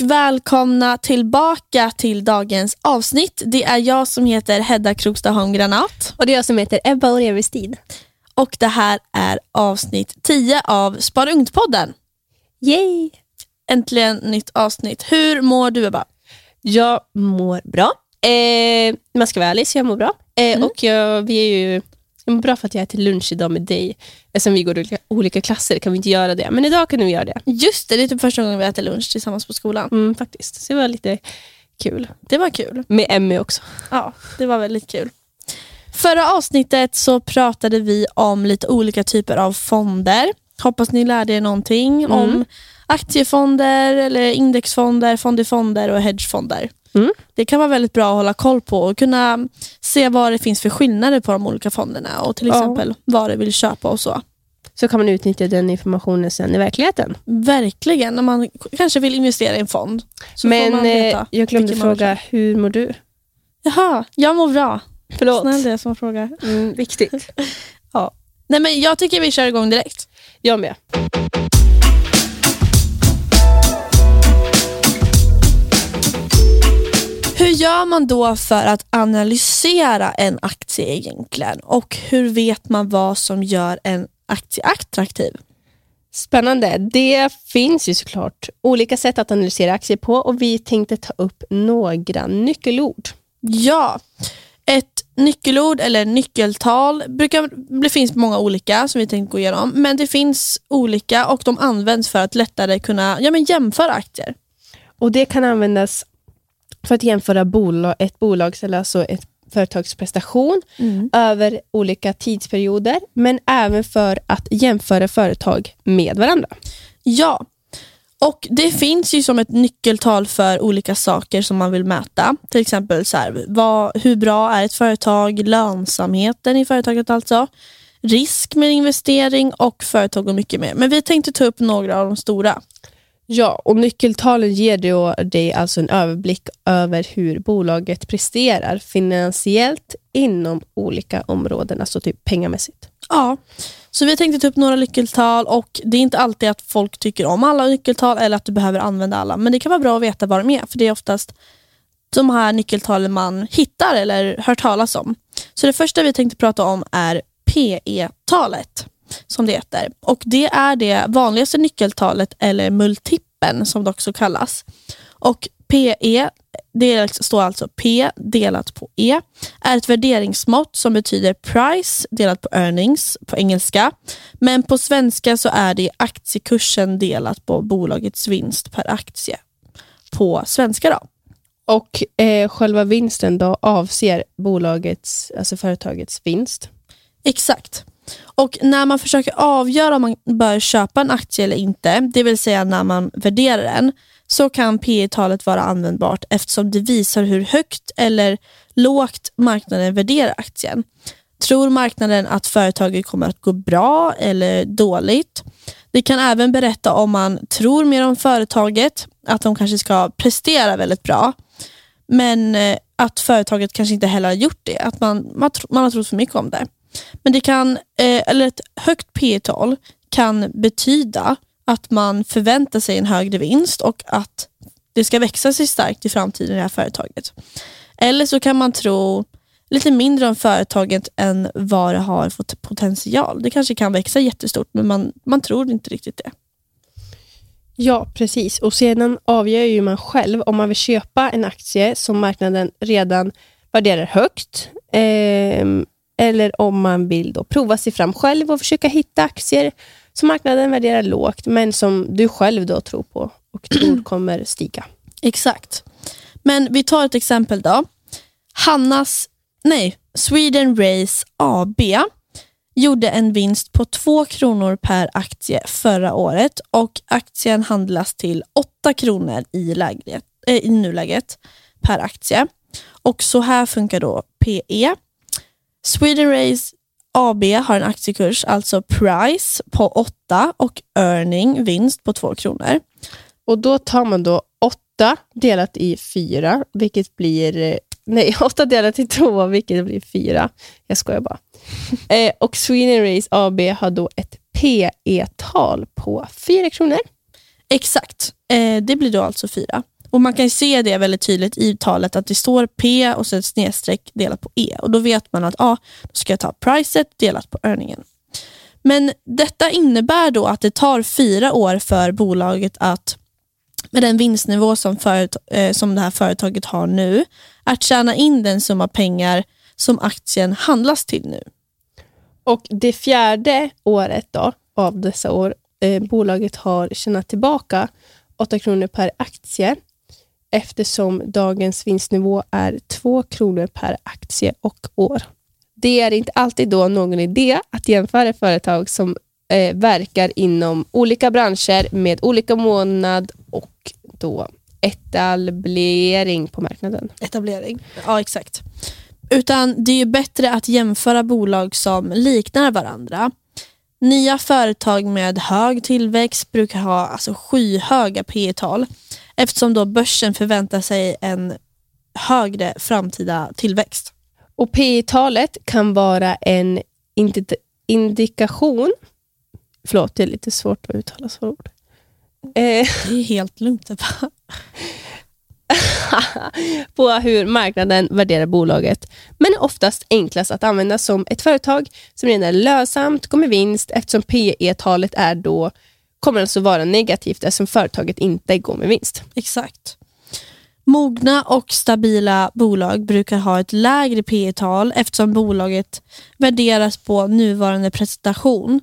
Och välkomna tillbaka till dagens avsnitt. Det är jag som heter Hedda Krokstad Holm Granat. Och det är jag som heter Ebba Olevestid. Och det här är avsnitt 10 av Spara Ungt-podden. Yay! Äntligen nytt avsnitt. Hur mår du Ebba? Jag mår bra. Eh, man ska vara ärlig, så jag mår bra. Eh, Mm. Och jag, vi är ju, jag mår bra för att jag äter lunch idag med dig. Eftersom vi går i olika, olika klasser kan vi inte göra det. Men idag kan vi göra det. Just det, det är typ första gången vi äter lunch tillsammans på skolan. Mm, faktiskt. Så det var lite kul. Det var kul. Med Emmy också. Ja, det var väldigt kul. Förra avsnittet så pratade vi om lite olika typer av fonder. Hoppas ni lärde er någonting Mm. om aktiefonder, eller indexfonder, fond i fonder och hedgefonder. Mm. Det kan vara väldigt bra att hålla koll på och kunna se vad det finns för skillnader på de olika fonderna och till Ja. exempel vad du vill köpa och så. Så kan man utnyttja den informationen sen i verkligheten. Verkligen, när man kanske vill investera i en fond. Men eh, jag glömde fråga, hur mår du? Jaha, jag mår bra. Förlåt. Snäll det som frågar. Mm, viktigt. Nej, men jag tycker vi kör igång direkt. Jag med. Gör man då för att analysera en aktie egentligen? Och hur vet man vad som gör en aktie attraktiv? Spännande. Det finns ju såklart olika sätt att analysera aktier på och vi tänkte ta upp några nyckelord. Ja, ett nyckelord eller nyckeltal brukar, det finns många olika som vi tänkte gå igenom. Men det finns olika och de används för att lättare kunna ja, men jämföra aktier. Och Det kan användas för att jämföra bolag, ett bolags eller alltså ett företags prestation över olika tidsperioder, men även för att jämföra företag med varandra. Ja, och det finns ju som ett nyckeltal för olika saker som man vill mäta. Till exempel så här, vad, hur bra är ett företag, lönsamheten i företaget alltså, risk med investering och företag och mycket mer. Men vi tänkte ta upp några av de stora. Ja, och nyckeltalen ger då dig alltså en överblick över hur bolaget presterar finansiellt inom olika områden, alltså typ pengamässigt. Ja, så vi tänkte ta upp några nyckeltal och det är inte alltid att folk tycker om alla nyckeltal eller att du behöver använda alla. Men det kan vara bra att veta vad de är för det är oftast de här nyckeltalen man hittar eller hör talas om. Så det första vi tänkte prata om är PE-talet som det heter. Och det är det vanligaste nyckeltalet eller multipeln som det också kallas. Och PE, det står alltså P delat på E, är ett värderingsmått som betyder price delat på earnings på engelska. Men på svenska så är det aktiekursen delat på bolagets vinst per aktie på svenska. då. Och eh, själva vinsten då avser bolagets, alltså företagets vinst. Exakt. Och när man försöker avgöra om man bör köpa en aktie eller inte, det vill säga när man värderar den, så kan P talet vara användbart eftersom det visar hur högt eller lågt marknaden värderar aktien. Tror marknaden att företaget kommer att gå bra eller dåligt? Det kan även berätta om man tror mer om företaget, att de kanske ska prestera väldigt bra, men eh, att företaget kanske inte heller har gjort det, att man, man, man har trott för mycket om det. Men det kan, eh, eller ett högt P tal kan betyda att man förväntar sig en högre vinst och att det ska växa sig starkt i framtiden i det här företaget. Eller så kan man tro lite mindre om företaget än vad det har fått potential. Det kanske kan växa jättestort men man, man tror inte riktigt det. Ja, precis. Och sedan avgör ju man själv om man vill köpa en aktie som marknaden redan värderar högt, eh, eller om man vill då prova sig fram själv och försöka hitta aktier som marknaden värderar lågt, men som du själv då tror på och tror kommer stiga. Exakt. Men vi tar ett exempel då. Hannas, nej, Sweden Race AB gjorde en vinst på 2 kronor per aktie förra året och aktien handlas till 8 kronor i, läget, eh, i nuläget per aktie. Och så här funkar då PE. Sweden Race AB har en aktiekurs, alltså price, på 8 och earning, vinst, på 2 kronor. Och då tar man då 8 delat i 4, vilket blir... eh, Nej, 8 delat i 2, vilket blir 4. Jag skojar bara. eh, och Sweden Race AB har då ett PE-tal på 4 kronor. Exakt, eh, det blir då alltså 4. Och Man kan se det väldigt tydligt i talet att det står P och sen snedstreck delat på E. Och Då vet man att ah, då ska jag ta priset delat på earningen. Men detta innebär då att det tar fyra år för bolaget att med den vinstnivå som, eh, som det här företaget har nu, att tjäna in den summa pengar som aktien handlas till nu. Och det fjärde året då, av dessa år, eh, bolaget har tjänat tillbaka 8 kronor per aktie eftersom dagens vinstnivå är 2 kronor per aktie och år. Det är inte alltid då någon idé att jämföra företag som eh, verkar inom olika branscher med olika månad och då etablering på marknaden. Etablering, ja exakt. Utan det är bättre att jämföra bolag som liknar varandra. Nya företag med hög tillväxt brukar ha alltså skyhöga P tal eftersom då börsen förväntar sig en högre framtida tillväxt. Och P talet kan vara en indikation Förlåt, det är lite svårt att uttala svåra ord. Eh. Det är helt lugnt. på hur marknaden värderar bolaget, men är oftast enklast att använda som ett företag som redan är lönsamt, går med vinst eftersom PE-talet är då kommer alltså vara negativt eftersom företaget inte går med vinst. Exakt. Mogna och stabila bolag brukar ha ett lägre P tal eftersom bolaget värderas på nuvarande prestation,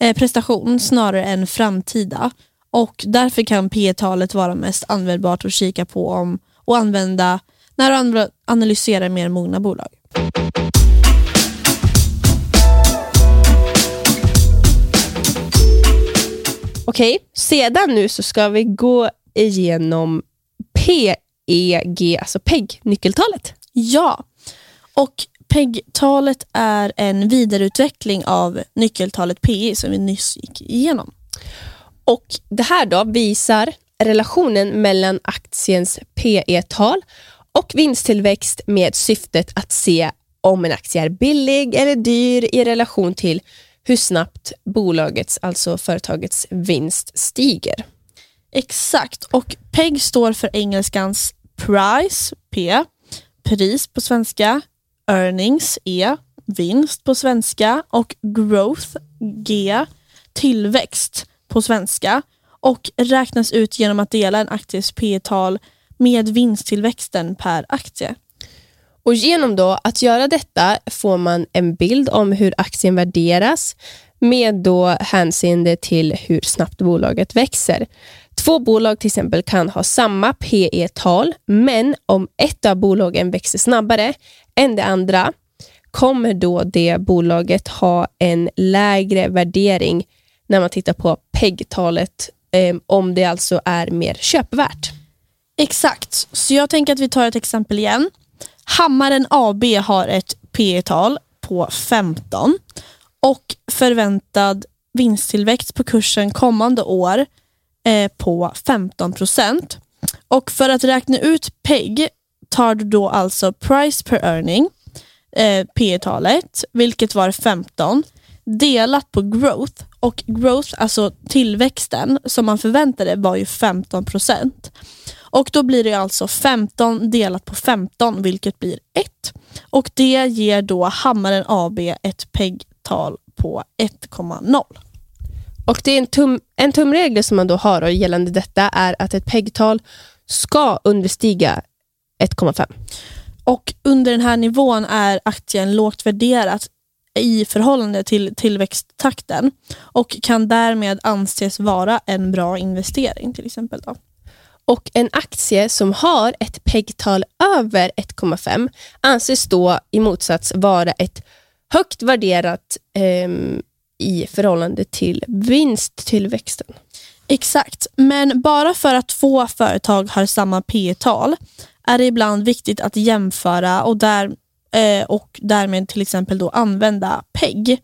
eh, prestation snarare än framtida och därför kan P talet vara mest användbart att kika på om, och använda när du analyserar mer mogna bolag. Okej, sedan nu så ska vi gå igenom PEG, alltså PEG-nyckeltalet. Ja, och PEG-talet är en vidareutveckling av nyckeltalet PE som vi nyss gick igenom. Och Det här då visar relationen mellan aktiens PE-tal och vinsttillväxt med syftet att se om en aktie är billig eller dyr i relation till hur snabbt bolagets, alltså företagets vinst stiger. Exakt, och PEG står för engelskans price, P, pris på svenska, earnings, E, vinst på svenska och growth, G, tillväxt på svenska och räknas ut genom att dela en akties P tal med vinsttillväxten per aktie. Och Genom då att göra detta får man en bild om hur aktien värderas med då hänseende till hur snabbt bolaget växer. Två bolag till exempel kan ha samma PE-tal, men om ett av bolagen växer snabbare än det andra kommer då det bolaget ha en lägre värdering när man tittar på PEG-talet Ehm, om det alltså är mer köpvärt. Exakt, så jag tänker att vi tar ett exempel igen. Hammaren AB har ett P tal på 15 och förväntad vinsttillväxt på kursen kommande år eh, på 15 procent. Och för att räkna ut PEG tar du då alltså price per earning, eh, P talet vilket var 15, delat på growth och growth, alltså tillväxten som man förväntade var ju 15 procent. Och då blir det alltså 15 delat på 15 vilket blir 1. Och det ger då Hammaren AB ett PEG-tal på 1,0. Och det är en, tum, en tumregel som man då har och gällande detta är att ett PEG-tal ska understiga 1,5. Och under den här nivån är aktien lågt värderat i förhållande till tillväxttakten och kan därmed anses vara en bra investering till exempel. Då. Och En aktie som har ett PEG-tal över 1,5 anses då i motsats vara ett högt värderat eh, i förhållande till vinsttillväxten. Exakt, men bara för att två företag har samma P tal är det ibland viktigt att jämföra och där eh, och därmed till exempel då använda PEG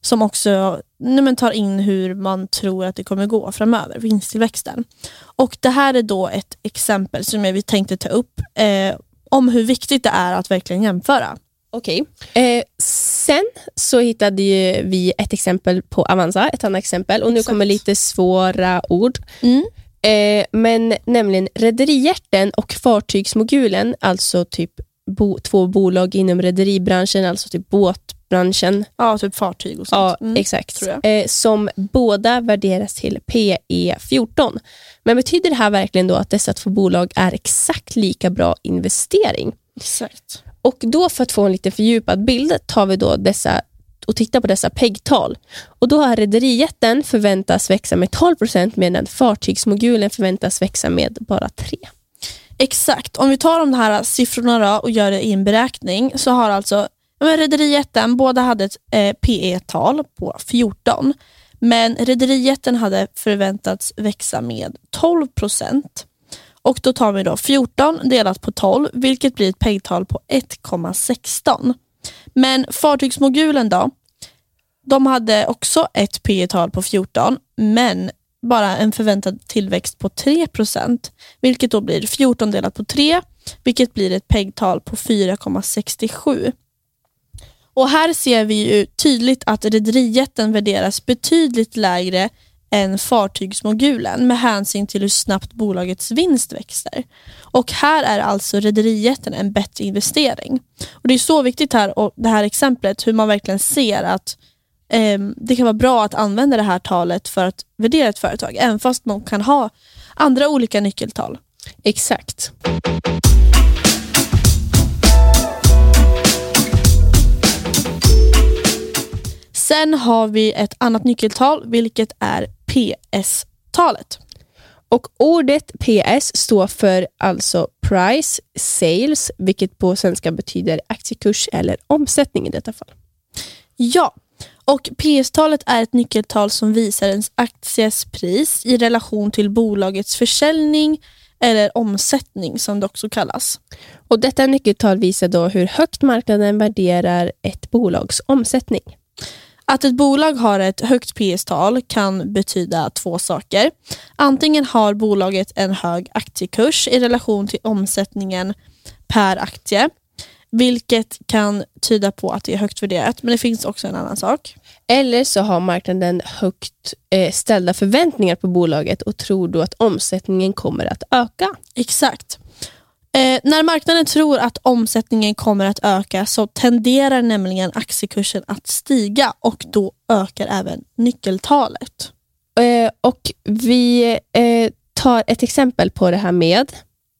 som också nej, tar in hur man tror att det kommer gå framöver, vinsttillväxten. Och Det här är då ett exempel som vi tänkte ta upp eh, om hur viktigt det är att verkligen jämföra. Okej. Eh, sen så hittade vi ett exempel på Avanza, ett annat exempel. Och nu Exakt. kommer lite svåra ord. Mm. Eh, men nämligen Rederihjärten och Fartygsmogulen, alltså typ bo, två bolag inom rederibranschen, alltså typ båtbranschen. Ja, typ fartyg och Ja, sånt. Mm. exakt. Eh, som båda värderas till PE 14. Men betyder det här verkligen då att dessa två bolag är exakt lika bra investering? Exakt. Och då för att få en lite fördjupad bild tar vi då dessa och tittar på dessa PEG-tal. Och då har rederijätten förväntas växa med 12% medan fartygsmogulen förväntas växa med bara 3 Exakt. Om vi tar de här siffrorna då och gör det i en beräkning så har alltså ja, Rederijätten, båda hade ett eh, PE-tal på 14 men Rederijätten hade förväntats växa med 12 procent. Och då tar vi då 14 delat på 12 vilket blir ett PEG-tal på 1,16. Men fartygsmogulen då, de hade också ett PE-tal på 14 men bara en förväntad tillväxt på 3% vilket då blir 14 delat på 3 vilket blir ett PEG-tal på 4,67. Och här ser vi ju tydligt att rederijätten värderas betydligt lägre än fartygsmogulen med hänsyn till hur snabbt bolagets vinst växer. Och här är alltså rederijätten en bättre investering. Och Det är så viktigt här och det här exemplet hur man verkligen ser att det kan vara bra att använda det här talet för att värdera ett företag även fast man kan ha andra olika nyckeltal. Exakt. Sen har vi ett annat nyckeltal vilket är PS-talet. Och ordet PS står för alltså price sales, vilket på svenska betyder aktiekurs eller omsättning i detta fall. Ja, och PS-talet är ett nyckeltal som visar en akties pris i relation till bolagets försäljning eller omsättning som det också kallas. Och Detta nyckeltal visar då hur högt marknaden värderar ett bolags omsättning. Att ett bolag har ett högt PS-tal kan betyda två saker. Antingen har bolaget en hög aktiekurs i relation till omsättningen per aktie, vilket kan tyda på att det är högt värderat. Men det finns också en annan sak. Eller så har marknaden högt eh, ställda förväntningar på bolaget och tror då att omsättningen kommer att öka. Exakt. Eh, när marknaden tror att omsättningen kommer att öka så tenderar nämligen aktiekursen att stiga och då ökar även nyckeltalet. Eh, och Vi eh, tar ett exempel på det här med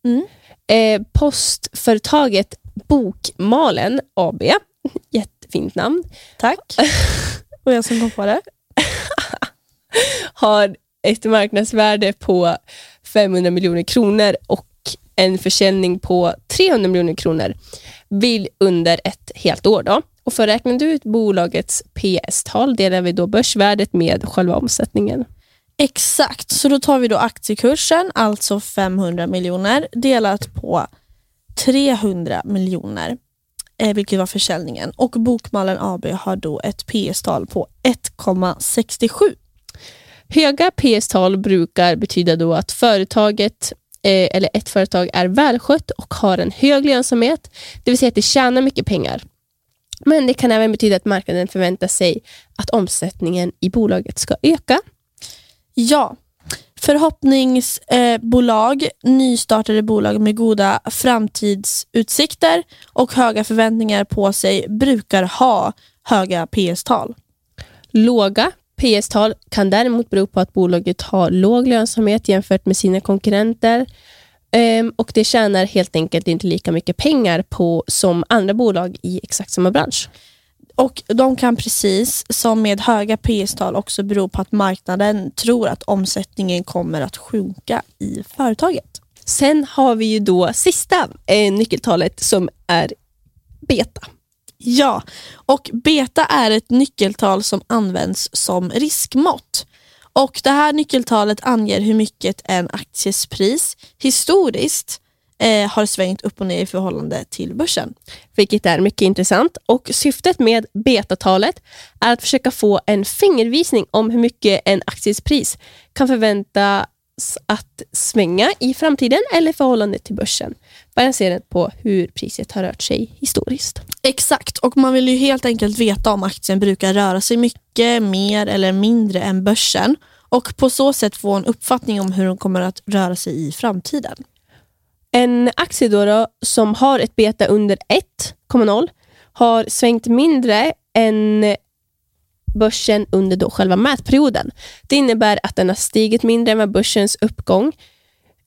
Mm. eh, postföretaget Bokmalen AB. Jättefint namn. Tack. och jag som kom på det. har ett marknadsvärde på 500 miljoner kronor och en försäljning på 300 miljoner kronor vill under ett helt år. Då. Och för att räkna ut bolagets PS-tal delar vi då börsvärdet med själva omsättningen. Exakt, så då tar vi då aktiekursen, alltså 500 miljoner, delat på 300 miljoner, eh, vilket var försäljningen. Och Bokmalen AB har då ett PS-tal på 1,67. Höga PS-tal brukar betyda då att företaget eh, eller ett företag är välskött och har en hög lönsamhet, det vill säga att det tjänar mycket pengar. Men det kan även betyda att marknaden förväntar sig att omsättningen i bolaget ska öka. Ja, förhoppningsbolag, nystartade bolag med goda framtidsutsikter och höga förväntningar på sig brukar ha höga PS-tal. Låga PS-tal kan däremot bero på att bolaget har låg lönsamhet jämfört med sina konkurrenter ehm, och det tjänar helt enkelt inte lika mycket pengar på som andra bolag i exakt samma bransch. Och De kan precis som med höga PS-tal också bero på att marknaden tror att omsättningen kommer att sjunka i företaget. Sen har vi ju då sista eh, nyckeltalet som är beta. Ja, och beta är ett nyckeltal som används som riskmått. Och Det här nyckeltalet anger hur mycket en akties pris historiskt eh, har svängt upp och ner i förhållande till börsen. vilket är mycket intressant. Och Syftet med betatalet är att försöka få en fingervisning om hur mycket en akties pris kan förväntas att svänga i framtiden eller i förhållande till börsen. baserat på hur priset har rört sig historiskt. Exakt, och man vill ju helt enkelt veta om aktien brukar röra sig mycket mer eller mindre än börsen och på så sätt få en uppfattning om hur den kommer att röra sig i framtiden. En aktie då, då som har ett beta under 1,0 har svängt mindre än börsen under då själva mätperioden. Det innebär att den har stigit mindre än vad börsens uppgång,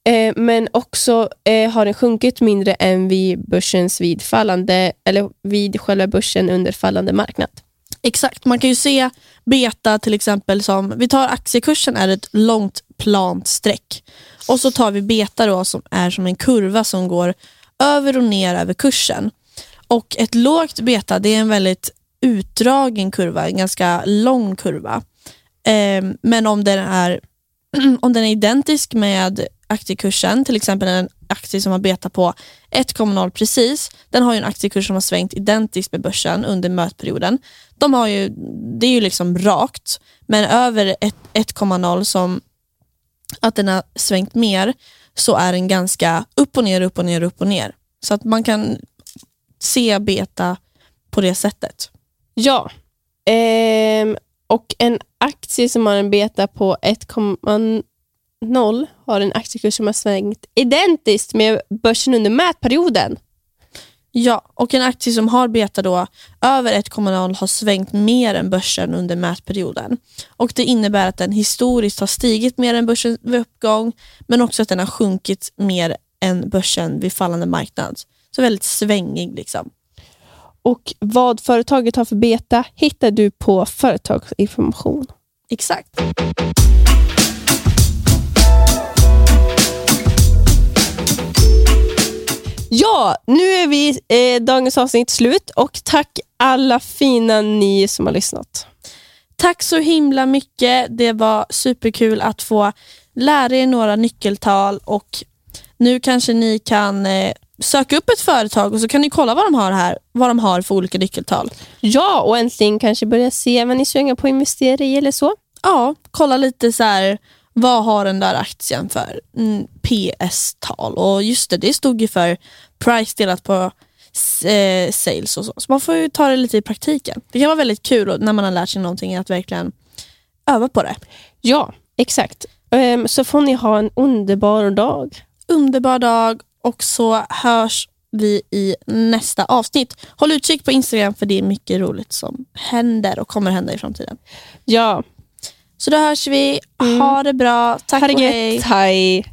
eh, men också eh, har den sjunkit mindre än vid börsens vid fallande, eller vid själva börsen under fallande marknad. Exakt, man kan ju se beta till exempel som, vi tar aktiekursen är ett långt plant streck och så tar vi beta då som är som en kurva som går över och ner över kursen. Och ett lågt beta det är en väldigt utdragen kurva, en ganska lång kurva. Eh, men om den, är, om den är identisk med aktiekursen, till exempel en aktie som har betat på 1,0 precis, den har ju en aktiekurs som har svängt identiskt med börsen under mötperioden. De har ju, det är ju liksom rakt, men över 1,0 som att den har svängt mer så är den ganska upp och ner, upp och ner, upp och ner. Så att man kan se beta på det sättet. Ja, ehm, och en aktie som har en beta på 1,0 har en aktiekurs som har svängt identiskt med börsen under mätperioden. Ja, och en aktie som har beta då över 1,0 har svängt mer än börsen under mätperioden. Och Det innebär att den historiskt har stigit mer än börsen vid uppgång, men också att den har sjunkit mer än börsen vid fallande marknad. Så väldigt svängig. liksom. Och Vad företaget har för beta hittar du på företagsinformation. Exakt. Ja, nu är vi eh, dagens avsnitt slut och tack alla fina ni som har lyssnat. Tack så himla mycket. Det var superkul att få lära er några nyckeltal och nu kanske ni kan eh, söka upp ett företag och så kan ni kolla vad de har här, vad de har för olika nyckeltal. Ja, och äntligen kanske börja se vad ni svänger på att investera i eller så. Ja, kolla lite så här, vad har den där aktien för mm, PS-tal? Och just det, det stod ju för price delat på eh, sales och så. Så man får ju ta det lite i praktiken. Det kan vara väldigt kul när man har lärt sig någonting att verkligen öva på det. Ja, exakt. Um, så får ni ha en underbar dag. Underbar dag och så hörs vi i nästa avsnitt. Håll utkik på Instagram för det är mycket roligt som händer och kommer hända i framtiden. Ja. Så då hörs vi. Mm. Ha det bra. Tack och hej. Hej.